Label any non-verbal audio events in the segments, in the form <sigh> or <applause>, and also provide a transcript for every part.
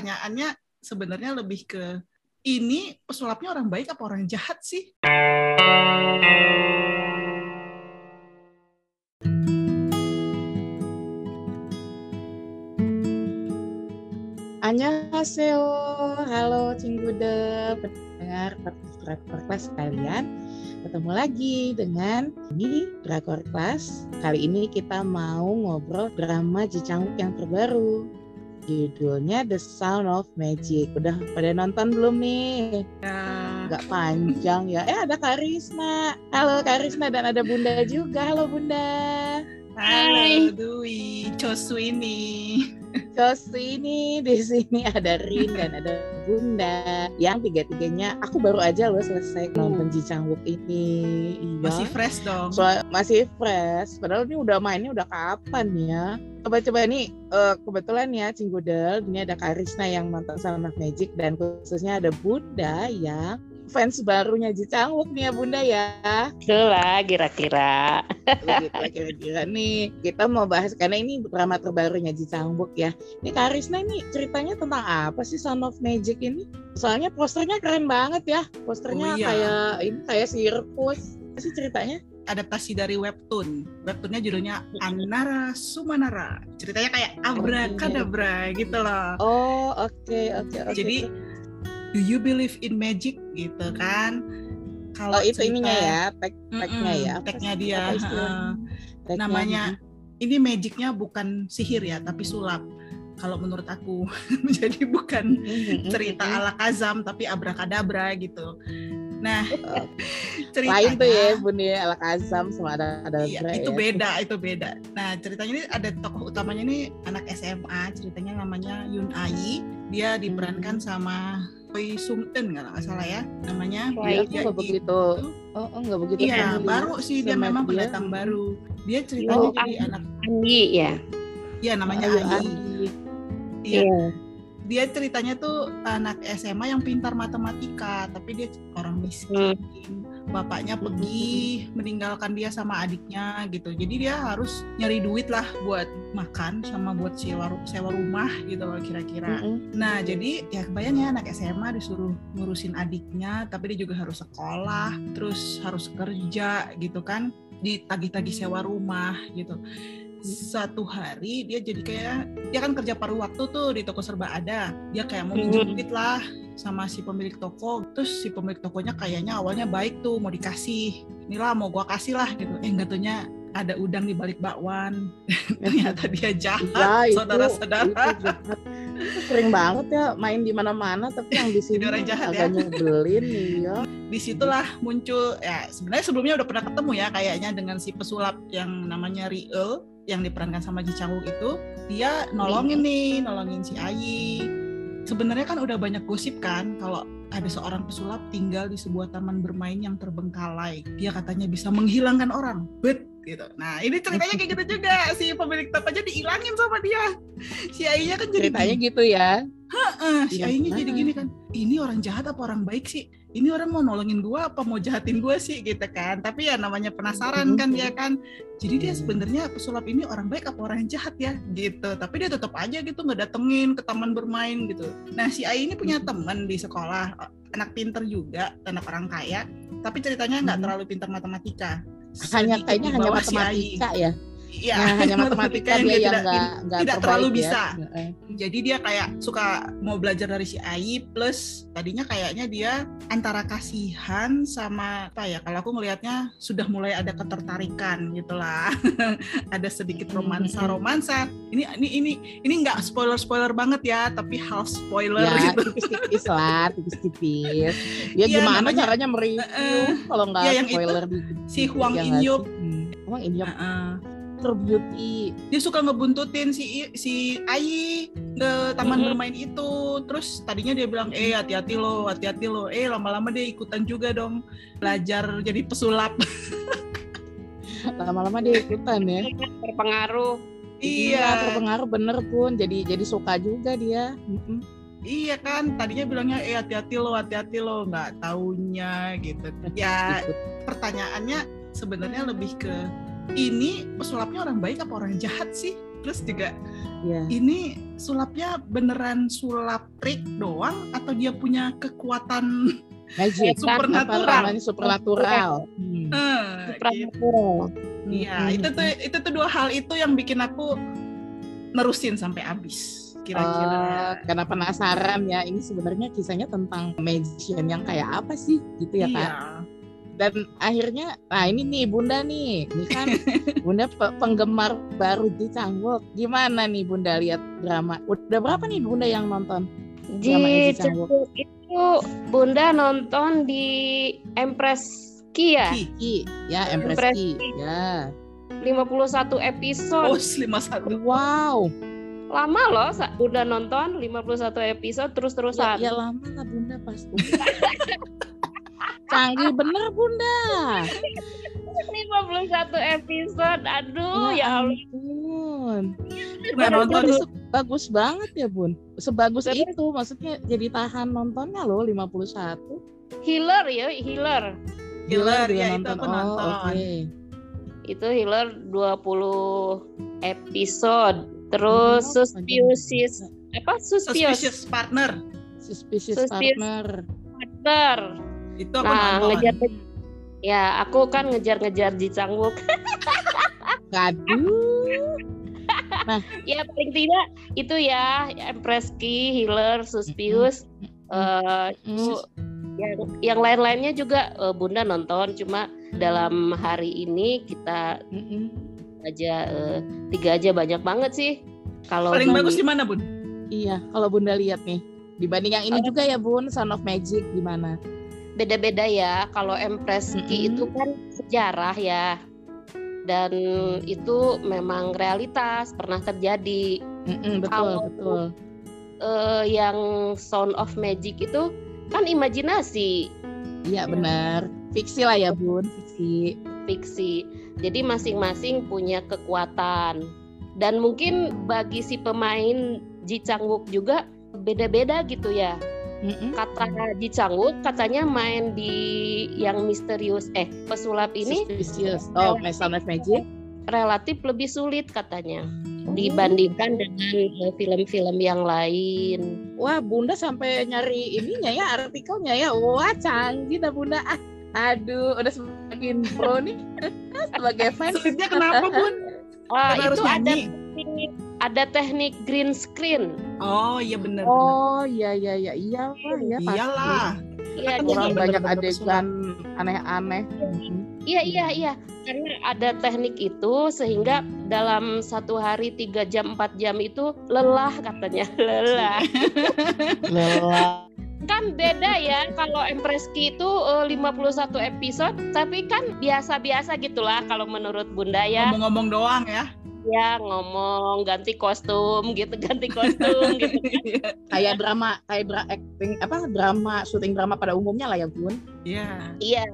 pertanyaannya sebenarnya lebih ke ini pesulapnya orang baik apa orang jahat sih? Annyeonghaseyo, halo Cinggude, pendengar Drakor Class kalian. Ketemu lagi dengan ini Drakor Class. Kali ini kita mau ngobrol drama Jicanguk yang terbaru. Judulnya The Sound of Magic. Udah pada nonton belum nih? Ya, Gak panjang ya. Eh ada Karisma. Halo Karisma dan ada Bunda juga. Halo Bunda. halo Dwi, Chosu ini. Terus ini di sini ada Rin dan ada Bunda yang tiga-tiganya aku baru aja loh selesai nonton Ji Chang Wook ini. Iya. Masih fresh dong. So- masih fresh. Padahal ini udah mainnya udah kapan ya? Coba-coba nih eh, kebetulan ya Cinggudel ini ada Karisna yang nonton sama Magic dan khususnya ada Bunda yang fans barunya Ji nih ya Bunda ya. Itulah kira-kira. Kira-kira nih kita mau bahas karena ini drama terbarunya Ji ya. Ini Karisna ini ceritanya tentang apa sih Sound of Magic ini? Soalnya posternya keren banget ya. Posternya Oh, iya. kayak ini kayak sirkus. Apa sih ceritanya? Adaptasi dari webtoon. Webtoonnya judulnya Anara Sumanara. Ceritanya kayak abrakadabra gitu loh. Oh, oke oke oke. Jadi, Do you believe in magic gitu kan? Kalau oh itu cerita- ininya ya, tag tagnya ya. Tagnya dia. Tagnya. namanya ini magicnya bukan sihir ya tapi sulap kalau menurut aku <laughs> jadi bukan Mhm, cerita mhm. ala kazam tapi abrakadabra gitu nah ceritanya Lain tuh ya Bun ya, ala Kazam sama ada ada iya, itu ya. beda itu beda nah ceritanya ini ada tokoh utamanya ini anak SMA ceritanya namanya Yun Ai dia diperankan sama Choi Sung Eun kalau nggak salah ya namanya Wah, Dia itu nggak begitu. Oh, oh nggak begitu. iya baru sih dia memang dia. pendatang baru dia ceritanya Oh, jadi anak Andi ya. iya namanya Oh, Ai iya Iya. Dia ceritanya tuh anak SMA yang pintar matematika tapi dia orang miskin. Bapaknya pergi meninggalkan dia sama adiknya gitu. Jadi dia harus nyari duit lah buat makan sama buat sewa sewa rumah gitu loh kira-kira. Nah jadi ya kebayang ya anak SMA disuruh ngurusin adiknya tapi dia juga harus sekolah terus harus kerja gitu kan ditagih-tagih sewa rumah gitu satu hari dia jadi kayak dia kan kerja paruh waktu tuh di toko serba ada dia kayak mau minjem Hmm. duit lah sama si pemilik toko terus si pemilik tokonya kayaknya awalnya baik tuh mau dikasih inilah mau gua kasih lah gitu eh nggak taunya ada udang di balik bakwan <laughs> ternyata dia jahat Ya, itu, saudara-saudara itu jahat. Itu sering banget ya main di mana-mana tapi yang di <laughs> sini orang jahat agak ya. nyebelin ya. di situlah muncul ya sebenarnya sebelumnya udah pernah ketemu ya kayaknya dengan si pesulap yang namanya Riel yang diperankan sama Ji Chang Wook itu dia nolongin nih nolongin si Ayi. Sebenarnya kan udah banyak gosip kan kalau ada seorang pesulap tinggal di sebuah taman bermain yang terbengkalai dia katanya bisa menghilangkan orang. Bet gitu. Nah ini ceritanya kayak gitu juga. Si pemilik tokonya diilangin sama dia. Si Ayinya kan jadi Ceritanya gitu ya. Heeh, si Iya, Ayinya jadi gini kan, ini orang jahat apa orang baik sih? Ini orang mau nolongin gua apa mau jahatin gua sih gitu kan? Tapi ya namanya penasaran kan dia kan. Jadi dia sebenarnya pesulap ini orang baik apa orang jahat ya gitu. Tapi dia tetap aja gitu nggak datengin ke taman bermain gitu. Nah si Ayi ini punya teman di sekolah, anak pinter juga, anak orang kaya. Tapi ceritanya nggak Mhm. terlalu pintar matematika. Hanya kayaknya hanya bawah si Ayi. Ya. Iya, Nah, hanya matematika yang dia yang tidak- nggak nggak tidak terlalu ya. bisa. Jadi dia kayak suka mau belajar dari si Ayi plus tadinya kayaknya dia antara kasihan sama apa ya kalau aku ngelihatnya sudah mulai ada ketertarikan gitulah <laughs> ada sedikit romansa romansa ini ini ini ini nggak spoiler spoiler banget ya tapi half spoiler Ya, gitu tipis-tipis lah, tipis-tipis. <laughs> Ya Iya, gimana namanya- caranya mereview Heeh. kalau nggak Iya, yang itu, spoiler di si Huang ya Inyup sih? Hmm. Huang Inyup Heeh. Mr. Beauty. dia suka ngebuntutin si si Ayi ke taman Mhm. bermain itu terus tadinya dia bilang eh hati-hati lo hati-hati lo eh lama-lama dia ikutan juga dong belajar jadi pesulap <laughs> Lama-lama dia ikutan ya. Terpengaruh. iya terpengaruh bener pun. Jadi jadi suka juga dia. Iya kan tadinya bilangnya eh hati-hati lo hati-hati lo nggak taunya gitu ya pertanyaannya sebenarnya lebih ke ini pesulapnya orang baik apa orang jahat sih Terus juga Iya. ini sulapnya beneran sulap trik doang atau dia punya kekuatan Magic. Supernatural? supernatural. Hmm. Eh, gitu. Supernatural. Iya, Hmm. itu tuh itu tuh dua hal itu yang bikin aku nerusin sampai habis. Kira-kira. Oh, karena penasaran ya ini sebenarnya kisahnya tentang magician yang kayak apa sih gitu ya iya. kak dan akhirnya nah ini nih bunda nih ini kan <laughs> bunda pe- penggemar baru di Cangwok gimana nih bunda lihat drama udah berapa nih bunda yang nonton Di. Cangwok itu Bunda nonton di Empress Ki ya? Ki. Ki ya Empress Empress Ki Ki. ya 51 episode. Oh, 51. wow Lama loh Bunda nonton 51 episode ya, terus-terusan. ya lama lah bunda pasti <laughs> canggih bener bunda 51 episode. Aduh, ya, Allah. ampun Nggak nonton. Bagus banget ya bun sebagus Terus? itu maksudnya jadi tahan nontonnya loh 51 Healer ya, healer. Healer, juga ya, itu aku oh nonton. oke Itu healer 20 episode. Terus Oh, suspicious apa suspicious Suspicious partner. suspicious Suspicious. partner partner. Itu aku Nah, nonton. ngejar Ya, aku kan ngejar-ngejar di Cangwok. <laughs> Aduh. ya paling tidak itu ya Empress Ki, Healer, Suspius. eh itu yang yang lain-lainnya juga eh, Bunda nonton cuma dalam hari ini kita Mm-mm. aja eh, tiga aja banyak banget sih. Kalau Paling bagus di mana, Bun? Iya, kalau Bunda lihat nih. Dibanding yang ini Oh. juga ya Bun, Son of Magic gimana? Beda-beda ya. Kalau Empress Ki Mm-mm. itu kan sejarah ya. Dan itu memang realitas pernah terjadi. Mm-mm, betul, Kalau- betul. Eh, yang Sound of Magic itu kan imajinasi, Iya, benar. Fiksi lah ya Bun, fiksi. fiksi. Jadi masing-masing punya kekuatan. Dan mungkin bagi si pemain Ji Chang Wook juga beda-beda gitu ya. Mm-mm. Kata Chang Wook katanya main di yang misterius eh pesulap ini Suspicious. Oh, My Son of Magic. relatif lebih sulit katanya Oh. dibandingkan dengan film-film yang lain. Wah, Bunda sampai nyari ininya ya artikelnya ya. Wah, canggih dah Bunda. Ah, aduh, udah semakin pro nih <laughs> sebagai fans. Sulitnya kenapa, Bun? Ah, Karena harus itu ada ada teknik green screen. Oh, iya benar. Oh, iya iya iya iya lah ya pasti. Iyalah. Iya, Kan jadi- banyak bener-bener adegan aneh-aneh. Iya, iya, iya. Karena ada teknik itu sehingga dalam satu hari tiga jam empat jam itu lelah katanya <laughs> lelah. Lelah. kan beda ya kalau Empress Ki itu eh, 51 episode tapi kan biasa-biasa gitulah kalau menurut Bunda ya Ngomong-ngomong doang ya. Ya ngomong ganti kostum gitu ganti kostum gitu <laughs> kayak drama, kayak dra acting apa drama, syuting drama pada umumnya lah ya Bun. Iya. iya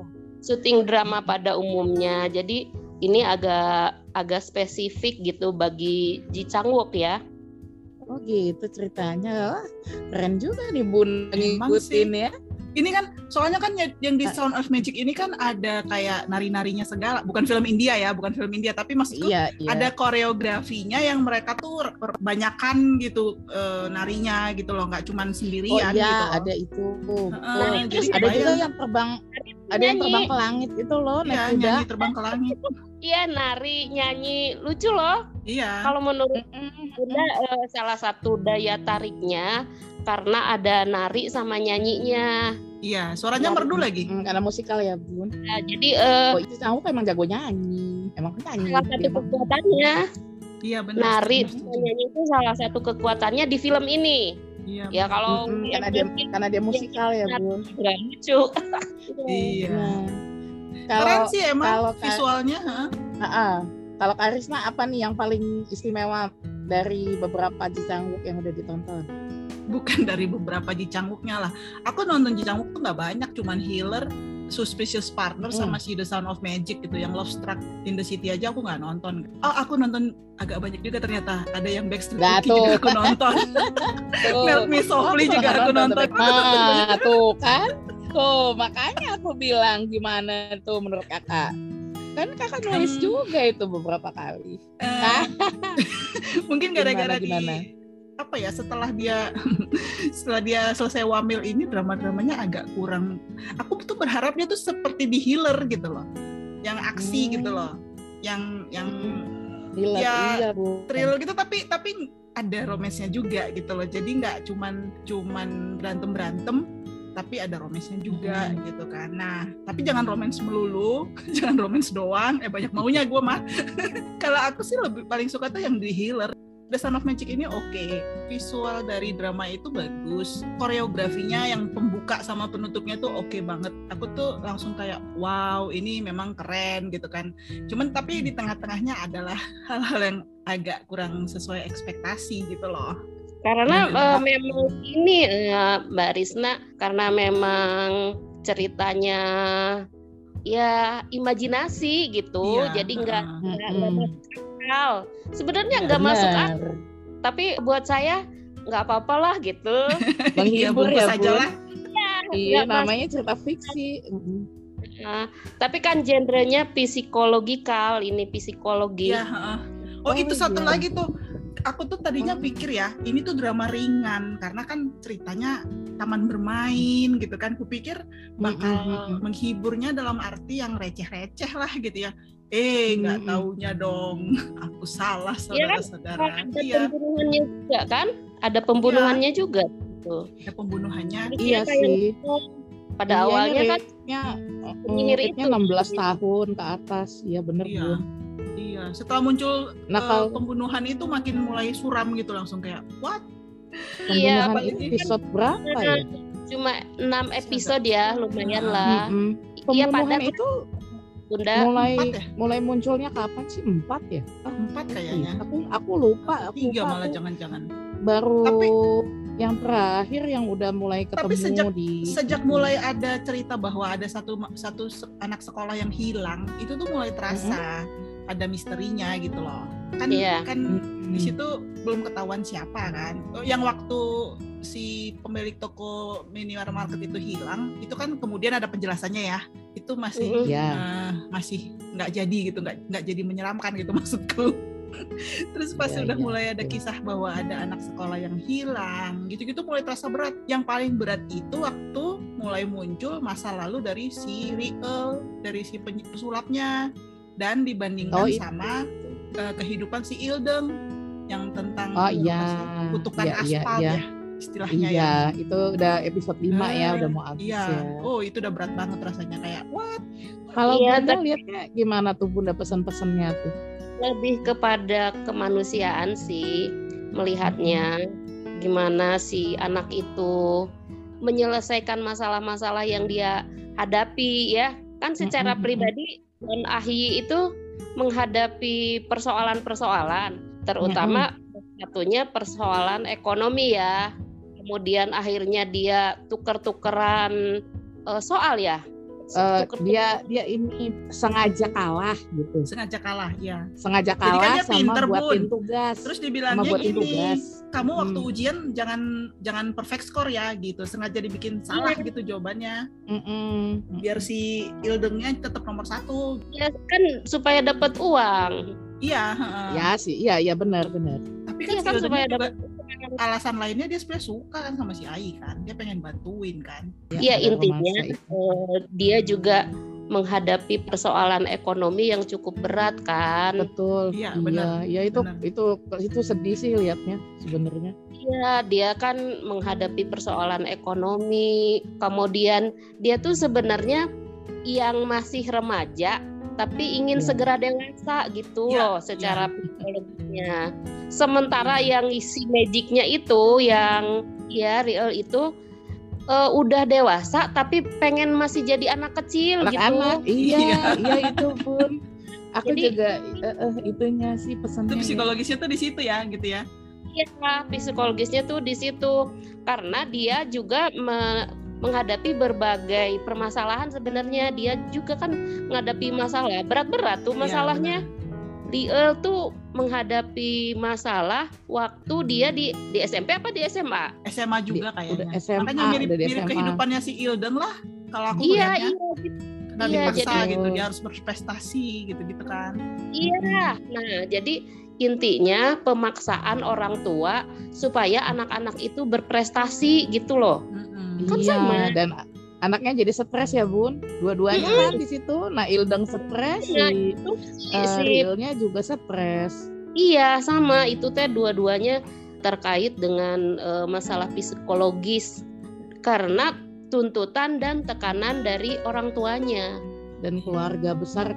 syuting drama pada umumnya jadi ini agak agak spesifik gitu bagi Ji Chang Wook ya Oh gitu ceritanya. Wah, keren juga nih Bun ngikutin ya. Ini kan soalnya kan ya- yang di Sound of Magic ini kan ada kayak nari-narinya segala. Bukan film India ya, bukan film India, tapi maksudku Iya, iya. ada koreografinya yang mereka tuh kebanyakan gitu eh, narinya gitu loh, nggak cuman Oh sendirian iya, gitu. ada itu. Heeh, Betul. jadi ada juga yang terbang, ada yang terbang ke langit itu loh, Iya, nyanyi terbang ke langit. iya nari nyanyi lucu loh Iya. kalau menurut Mm-mm. Bunda eh, salah satu daya tariknya karena ada nari sama nyanyinya Iya, suaranya merdu lagi. Mm, karena musikal ya Bun. Nah, jadi eh, Oh itu kamu emang jago nyanyi, emang nyanyi. salah satu mah. kekuatannya Iya benar. nari sama nyanyi itu salah satu kekuatannya di film ini Iya. ya kalau Mm-mm, yang karena dia karena dia musikal ya Bun. nggak lucu <laughs> Iya. Nah, Keren kalau sih emang kalau ka- visualnya. ha? Ah. kalau Karisma apa nih yang paling istimewa dari beberapa Jisangwook yang udah ditonton? Bukan dari beberapa Ji Chang-wooknya lah. Aku nonton Ji Chang-wook tuh nggak banyak, cuman Healer, Suspicious Partner Hmm. sama si The Sound of Magic gitu. Yang Love Struck in the City aja aku nggak nonton. Oh aku nonton agak banyak juga ternyata. Ada yang Backstreet Nah, <laughs> juga aku nonton. Melt Me Softly juga aku nonton. Nah, tuh kan. Tuh, makanya aku bilang gimana tuh menurut kakak. Kan kakak nulis Hmm. juga itu beberapa kali. Eh, <laughs> gara-gara di gimana? apa ya setelah dia setelah dia selesai wamil ini drama-dramanya agak kurang aku tuh berharapnya tuh seperti di healer gitu loh yang aksi Hmm. gitu loh yang yang Gila, Ya, iya bu. thrill gitu tapi tapi ada romansnya juga gitu loh jadi nggak cuman cuman berantem berantem tapi ada romansnya juga Hmm. gitu kan. Nah tapi jangan romans melulu <laughs> jangan romans doang. Eh banyak maunya gue mah. <laughs> Kalau aku sih lebih paling suka tuh yang di healer. The Son of Magic ini oke. Visual dari drama itu bagus. Koreografinya yang pembuka sama penutupnya tuh oke banget. Aku tuh langsung kayak wow ini memang keren gitu kan. Cuman tapi di tengah-tengahnya adalah <laughs> hal-hal yang agak kurang sesuai ekspektasi gitu loh Karena juga- memang ini eh, Mbak Risna karena memang ceritanya ya imajinasi gitu. Iya, Jadi nggak nggak nggak masuk akal. Sebenarnya Iya, nggak masuk akal, tapi buat saya nggak apa-apa lah gitu. <laughs> ya Menghibur ya, aja Bun. lah Iya, Nggak masuk namanya cerita fiksi. Nah, tapi kan genrenya psikologikal, ini psikologi. Iya, heeh. Oh, Oh, itu satu iya. lagi tuh. Aku tuh tadinya pikir ya, ini tuh drama ringan karena kan ceritanya taman bermain gitu kan. Kupikir bakal menghiburnya dalam arti yang receh-receh lah gitu ya. Eh, nggak taunya dong. <laughs> Aku salah Iya kan? saudara-saudara. Ada Iya, pembunuhannya juga kan? Ada pembunuhannya juga. Tuh. ada pembunuhannya. Iya sih. Pada Iya, awalnya kan mm, penyihir itu. 16 tahun ke atas. Iya bener Iya. Iya, setelah muncul Nah, eh, kalau- pembunuhan itu makin mulai suram gitu langsung kayak what? iya itu kan episode berapa ya? <laughs> cuma 6 episode ya, lumayan lah. Mm-mm. Iya Pembunuhan pada itu Bunda. mulai Empat ya? mulai munculnya kapan sih? Empat ya? Empat kayaknya. Aku aku lupa. Aku Tiga lupa, malah jangan-jangan. baru Tapi- yang terakhir yang udah mulai ketemu Tapi sejak- di sejak mulai ada cerita bahwa ada satu satu anak sekolah yang hilang itu tuh mulai terasa ada misterinya gitu loh kan Iya. kan Mm-mm. di situ belum ketahuan siapa kan Oh, yang waktu si pemilik toko mini market itu hilang itu kan kemudian ada penjelasannya ya itu masih Mm-mm. Ya. eh, masih nggak jadi gitu nggak nggak jadi menyeramkan gitu <laughs> maksudku terus pas Iya, udah iya, mulai ada kisah bahwa ada anak sekolah yang hilang gitu-gitu mulai terasa berat yang paling berat itu waktu mulai muncul masa lalu dari si Riel dari si pesulapnya dan dibandingkan Oh, iya. sama eh, kehidupan si Ildeng yang tentang Oh, iya. kutukan Iya, iya, aspal iya. ya istilahnya ya Iya, itu udah episode 5 ya, Eh, udah mau habis Iya, ya. oh itu udah berat banget rasanya kayak what? Kalau Iya, Bunda lihatnya gimana tuh Bunda pesan-pesannya tuh? lebih kepada kemanusiaan sih melihatnya gimana si anak itu menyelesaikan masalah-masalah yang dia hadapi ya kan secara Mm-mm, pribadi Ahi itu menghadapi persoalan-persoalan terutama satunya persoalan ekonomi ya. Kemudian akhirnya dia tuker-tukeran eh, soal ya Eh, Tuker- dia dia ini sengaja kalah gitu. sengaja kalah ya Sengaja Jadi kan kalah dia sama pinter, buatin Bun. tugas. terus dibilangnya gini tugas. kamu waktu Hmm. ujian jangan jangan perfect score ya gitu sengaja dibikin salah Iya. gitu jawabannya Mm-mm. biar si Ildengnya tetap nomor satu ya kan supaya dapat uang iya heeh. Ya sih, iya iya benar benar. Tapi kan Iya kan Ildengnya supaya juga dapat alasan lainnya dia sebenarnya suka kan sama si Ai kan dia pengen bantuin kan Iya, ada intinya, eh, dia juga menghadapi persoalan ekonomi yang cukup berat kan. betul. Iya, Iya, benar, ya itu benar. itu itu sedih sih liatnya sebenarnya. Iya, dia kan menghadapi persoalan ekonomi. Kemudian dia tuh sebenarnya yang masih remaja tapi ingin Iya. segera dewasa gitu Iya, loh secara psikologinya. Sementara yang isi magicnya itu yang ya real itu eh, udah dewasa tapi pengen masih jadi anak kecil Anak-anak, gitu. iya, Iya. iya itu pun. Aku Jadi- juga eh, eh, itunya sih itu pesannya. ya. psikologisnya tuh di situ ya gitu ya Iya, psikologisnya tuh di situ karena dia juga me- menghadapi berbagai permasalahan sebenarnya dia juga kan menghadapi masalah berat-berat tuh Iya, masalahnya. Dia tuh menghadapi masalah waktu dia di di SMP apa di SMA? SMA juga Di- kayaknya udah SMA, makanya mirip udah di mirip SMA. kehidupannya si Ilden lah kalau aku Iya, melihatnya iya, gitu. karena iya, dipaksa jadi- gitu dia harus berprestasi gitu gitu kan iya. Nah, jadi intinya pemaksaan orang tua supaya anak-anak itu berprestasi gitu loh. Mm-mm. Kan iya, sama. dan anaknya jadi stres ya bun dua-duanya kan di situ nah Ildeng stres Nah, si itu si- Rilnya juga stres iya sama itu teh dua-duanya terkait dengan eh, masalah psikologis karena tuntutan dan tekanan dari orang tuanya. Dan keluarga besar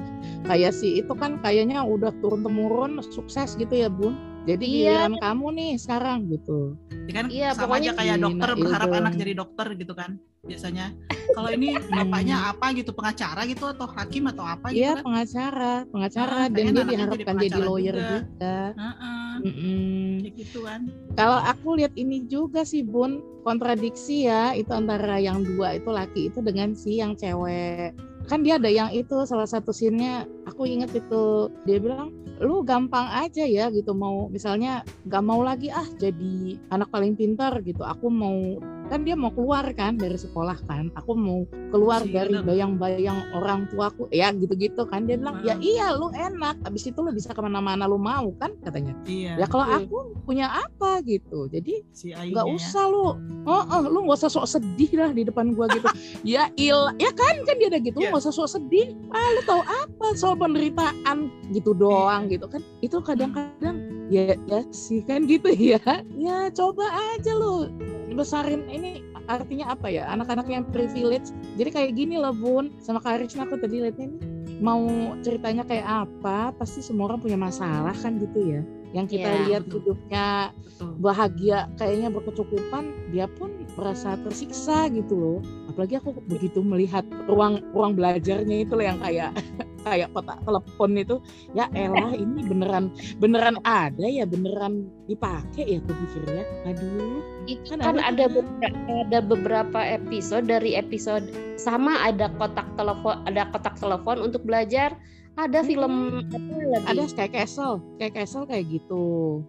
kayak si itu kan kayaknya udah turun temurun sukses gitu ya bun jadi Iya. giliran kamu nih sekarang gitu Ya kan Iya, sama aja pokoknya kayak Gina dokter berharap Ildeng. anak jadi dokter gitu kan biasanya. Kalau ini <laughs> bapaknya apa gitu pengacara gitu atau hakim atau apa gitu Iya kan? pengacara pengacara Ah, dan dia diharapkan jadi jadi, lawyer juga. juga, Heeh, Mm-mm. kayak gitu kan. Kalau aku lihat ini juga sih Bun, kontradiksi ya itu antara yang dua itu laki itu dengan si yang cewek. Kan dia ada yang itu salah satu scene-nya aku inget itu. Dia bilang lu gampang aja ya gitu mau misalnya gak mau lagi ah jadi anak paling pintar gitu. Aku mau kan dia mau keluar kan dari sekolah kan. Aku mau keluar Si dari Ildeng. bayang-bayang orang tuaku. Ya gitu-gitu kan. Dia bilang ya iya lu enak. Habis itu lu bisa ke mana-mana lu mau kan katanya. Iya. ya kalau aku punya apa gitu. Jadi si nggak ya. usah lu. Oh, oh, lu nggak usah sok sedih lah di depan gua gitu. <laughs> Ya il ya kan kan dia ada gitu. Iya. nggak usah sok sedih. Ah lu tahu apa soal penderitaan? Gitu doang gitu kan. Itu kadang-kadang ya ya sih kan gitu ya. Ya coba aja lu besarin ini artinya apa ya anak-anak yang privilege. Jadi kayak gini loh bun. Sama Kak aku tadi liatnya nih mau ceritanya kayak apa pasti semua orang punya masalah kan gitu ya. Yang kita Iya, lihat betul. hidupnya Betul. bahagia kayaknya berkecukupan dia pun merasa tersiksa gitu loh. Apalagi aku begitu melihat ruang ruang belajarnya itu loh yang kayak <laughs> kayak kotak telepon itu ya elah <laughs> ini beneran beneran ada ya beneran dipakai ya aku pikir ya aduh Itu Kan kan, ada ada beberapa, ada beberapa episode dari episode sama ada kotak telepon ada kotak telepon untuk belajar ada film apa lagi? Ada Sky Castle Sky Castle kayak gitu.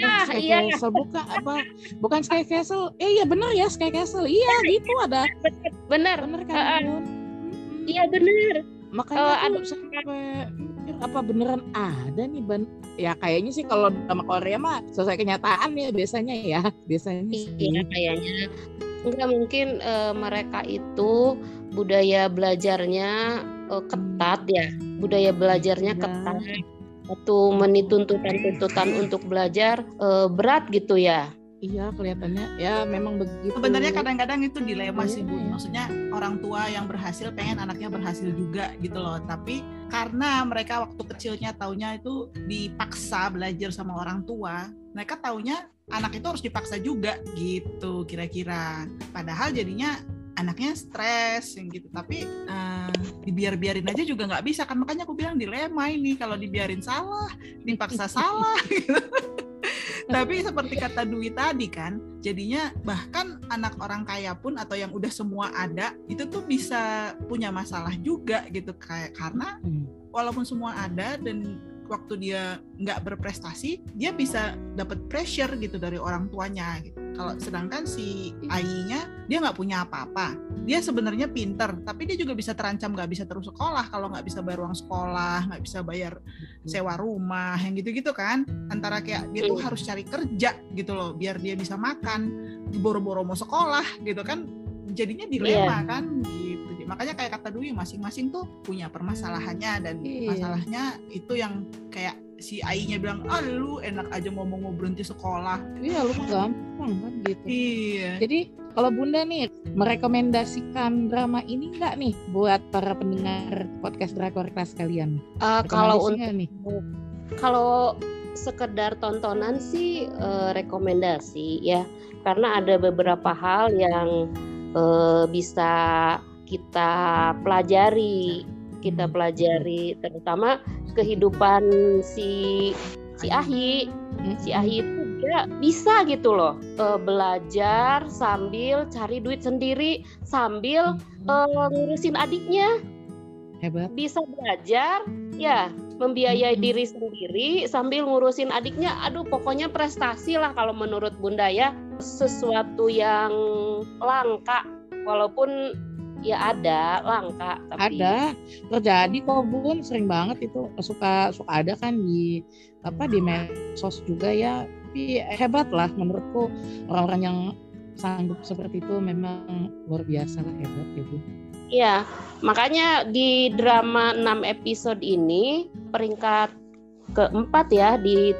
Ah, Sky iya. Castle bukan apa? Bukan Sky Castle. Eh iya bener ya Sky Castle. Iya gitu ada. Bener. Ah, kan. Bun? Mm-mm. iya bener makanya Eh, aku ada- sampai apa beneran ada nih ban ya kayaknya sih kalau sama Korea mah sesuai kenyataan ya biasanya ya biasanya. Iya kayaknya enggak mungkin eh, mereka itu budaya belajarnya eh, ketat ya budaya belajarnya Iya. ketat waktu menituntutkan-tuntutan untuk belajar eh, berat gitu ya iya kelihatannya ya memang begitu Sebenarnya kadang-kadang itu dilema sih Iya, Bu. iya. Maksudnya orang tua yang berhasil pengen anaknya berhasil juga gitu loh. Tapi karena mereka waktu kecilnya taunya itu dipaksa belajar sama orang tua, mereka taunya anak itu harus dipaksa juga gitu kira-kira. Padahal jadinya anaknya stres yang gitu. Tapi eh, dibiar-biarin aja juga nggak bisa kan. Makanya aku bilang dilema ini kalau dibiarin salah, dipaksa salah gitu. <laughs> Tapi seperti kata Dwi tadi kan, jadinya bahkan anak orang kaya pun atau yang udah semua ada itu tuh bisa punya masalah juga gitu kayak karena Hmm. walaupun semua ada dan waktu dia nggak berprestasi dia bisa dapat pressure gitu dari orang tuanya gitu. Kalau sedangkan si Ainya dia nggak punya apa-apa. Dia sebenarnya pinter, tapi dia juga bisa terancam nggak bisa terus sekolah kalau nggak bisa bayar uang sekolah, nggak bisa bayar sewa rumah, yang gitu-gitu kan. Antara kayak dia tuh harus cari kerja gitu loh, biar dia bisa makan, boro-boro mau sekolah gitu kan. Jadinya dilema kan gitu. Makanya kayak kata Dwi masing-masing tuh punya permasalahannya dan Iya. masalahnya itu yang kayak si Ainya bilang, ah lu enak aja ngomong mau berhenti sekolah. iya lu gampang kan gitu. Iya. jadi kalau bunda nih merekomendasikan drama ini enggak nih buat para pendengar podcast Drakor Kelas kalian? Eh, kalau untuk nggak nih kalau sekedar tontonan sih eh, rekomendasi ya. Karena ada beberapa hal yang eh, bisa kita pelajari kita Hmm. pelajari terutama kehidupan si si Ahi. Si Ahi itu dia bisa gitu loh eh, belajar sambil cari duit sendiri sambil Hmm. eh, ngurusin adiknya. Hebat. Bisa belajar ya membiayai diri sendiri sambil ngurusin adiknya. Aduh pokoknya prestasi lah kalau menurut bunda ya. Sesuatu yang langka walaupun Ya ada, langka. Tapi... Ada, terjadi kok bun, sering banget itu suka suka ada kan di apa di medsos juga ya. Tapi hebat lah menurutku orang-orang yang sanggup seperti itu memang luar biasa lah hebat ya bun. Iya, makanya di drama 6 episode ini peringkat keempat ya di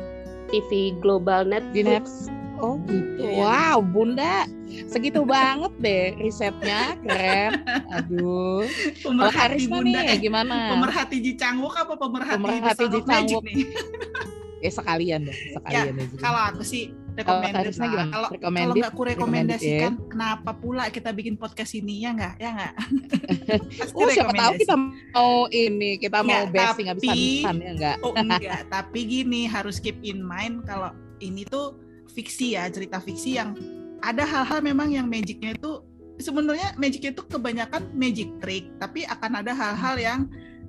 TV Global Netflix. Di Oh gitu. Wow, Bunda segitu banget deh risetnya keren. Aduh. Pemerhati Bunda nih, gimana? Pemerhati Jicangwok apa pemerhati, pemerhati Jicangwok nih? eh sekalian deh, sekalian ya, Kalau aku sih rekomendasi Kalau kalau nggak aku rekomendasikan, ya. kenapa pula kita bikin podcast ini ya nggak? Ya nggak? <laughs> oh siapa tahu kita mau ini, kita mau bashing habis-habisan ya nggak? Oh enggak, tapi gini harus keep in mind kalau ini tuh fiksi ya cerita fiksi yang ada hal-hal memang yang magicnya itu sebenarnya magicnya itu kebanyakan magic trick tapi akan ada hal-hal yang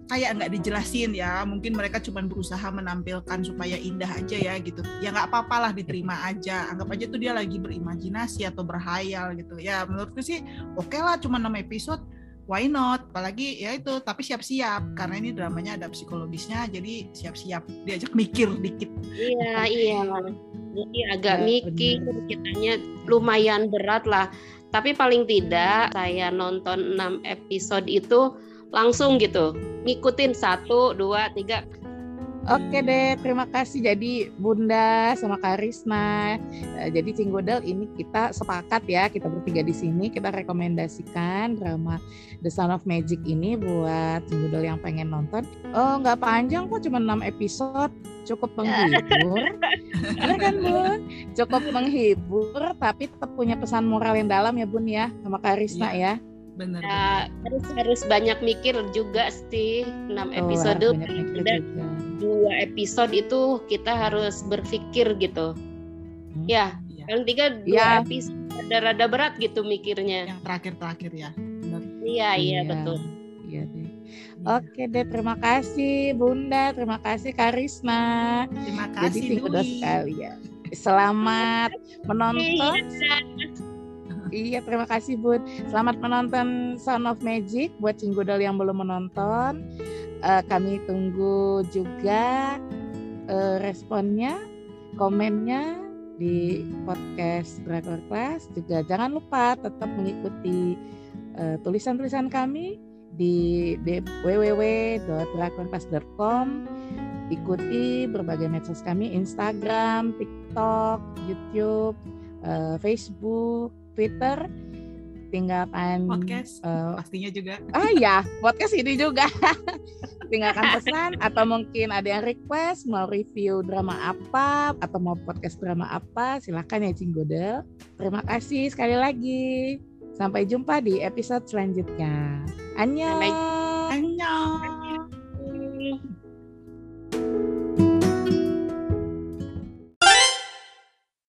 kayak nggak dijelasin ya. Mungkin mereka cuma berusaha menampilkan supaya indah aja ya gitu. Ya nggak apa-apa lah diterima aja. Anggap aja tuh dia lagi berimajinasi atau berhayal gitu. Ya menurutku sih oke okay lah cuma 6 episode why not? Apalagi ya itu tapi siap-siap karena ini dramanya ada psikologisnya jadi siap-siap. Diajak mikir dikit. Iya iya. Jadi agak ya, mikir kitanya lumayan berat lah. Tapi paling tidak saya nonton 6 episode itu langsung gitu. Ngikutin satu dua tiga Oke deh, terima kasih jadi Bunda sama Karisma. Eh, jadi Cinggodel ini kita sepakat ya, kita bertiga di sini kita rekomendasikan drama The Sound of Magic ini buat Cinggodel yang pengen nonton. Oh nggak panjang kok, cuma 6 episode, cukup menghibur. <laughs> Benar kan Bun? Cukup menghibur, tapi tetap punya pesan moral yang dalam ya Bun ya, sama Karisma ya. ya benar. Ya, harus harus banyak mikir juga sih 6 episode oh, dan dua episode itu kita harus berpikir gitu. Hmm. Ya, ya, yang tiga dua ya. episode rada-rada berat gitu mikirnya. Yang terakhir-terakhir ya. Iya, iya, iya betul. Iya deh. Ya. Oke deh, terima kasih Bunda, terima kasih Karisma. Terima kasih Jadi udah sekali ya. Selamat menonton. Iya, terima kasih Bud. Selamat menonton Sound of Magic buat Cinggudel yang belum menonton. Uh, kami tunggu juga uh, responnya, komennya di podcast Drakor Class. Juga jangan lupa tetap mengikuti uh, tulisan-tulisan kami di, di ikuti berbagai medsos kami Instagram, TikTok, YouTube, uh, Facebook, Twitter tinggalkan podcast uh, pastinya juga. Ah ya podcast ini juga. <laughs> Tinggalkan pesan atau mungkin ada yang request mau review drama apa atau mau podcast drama apa silahkan ya Cinggodel terima kasih sekali lagi. Sampai jumpa di episode selanjutnya. Annyeong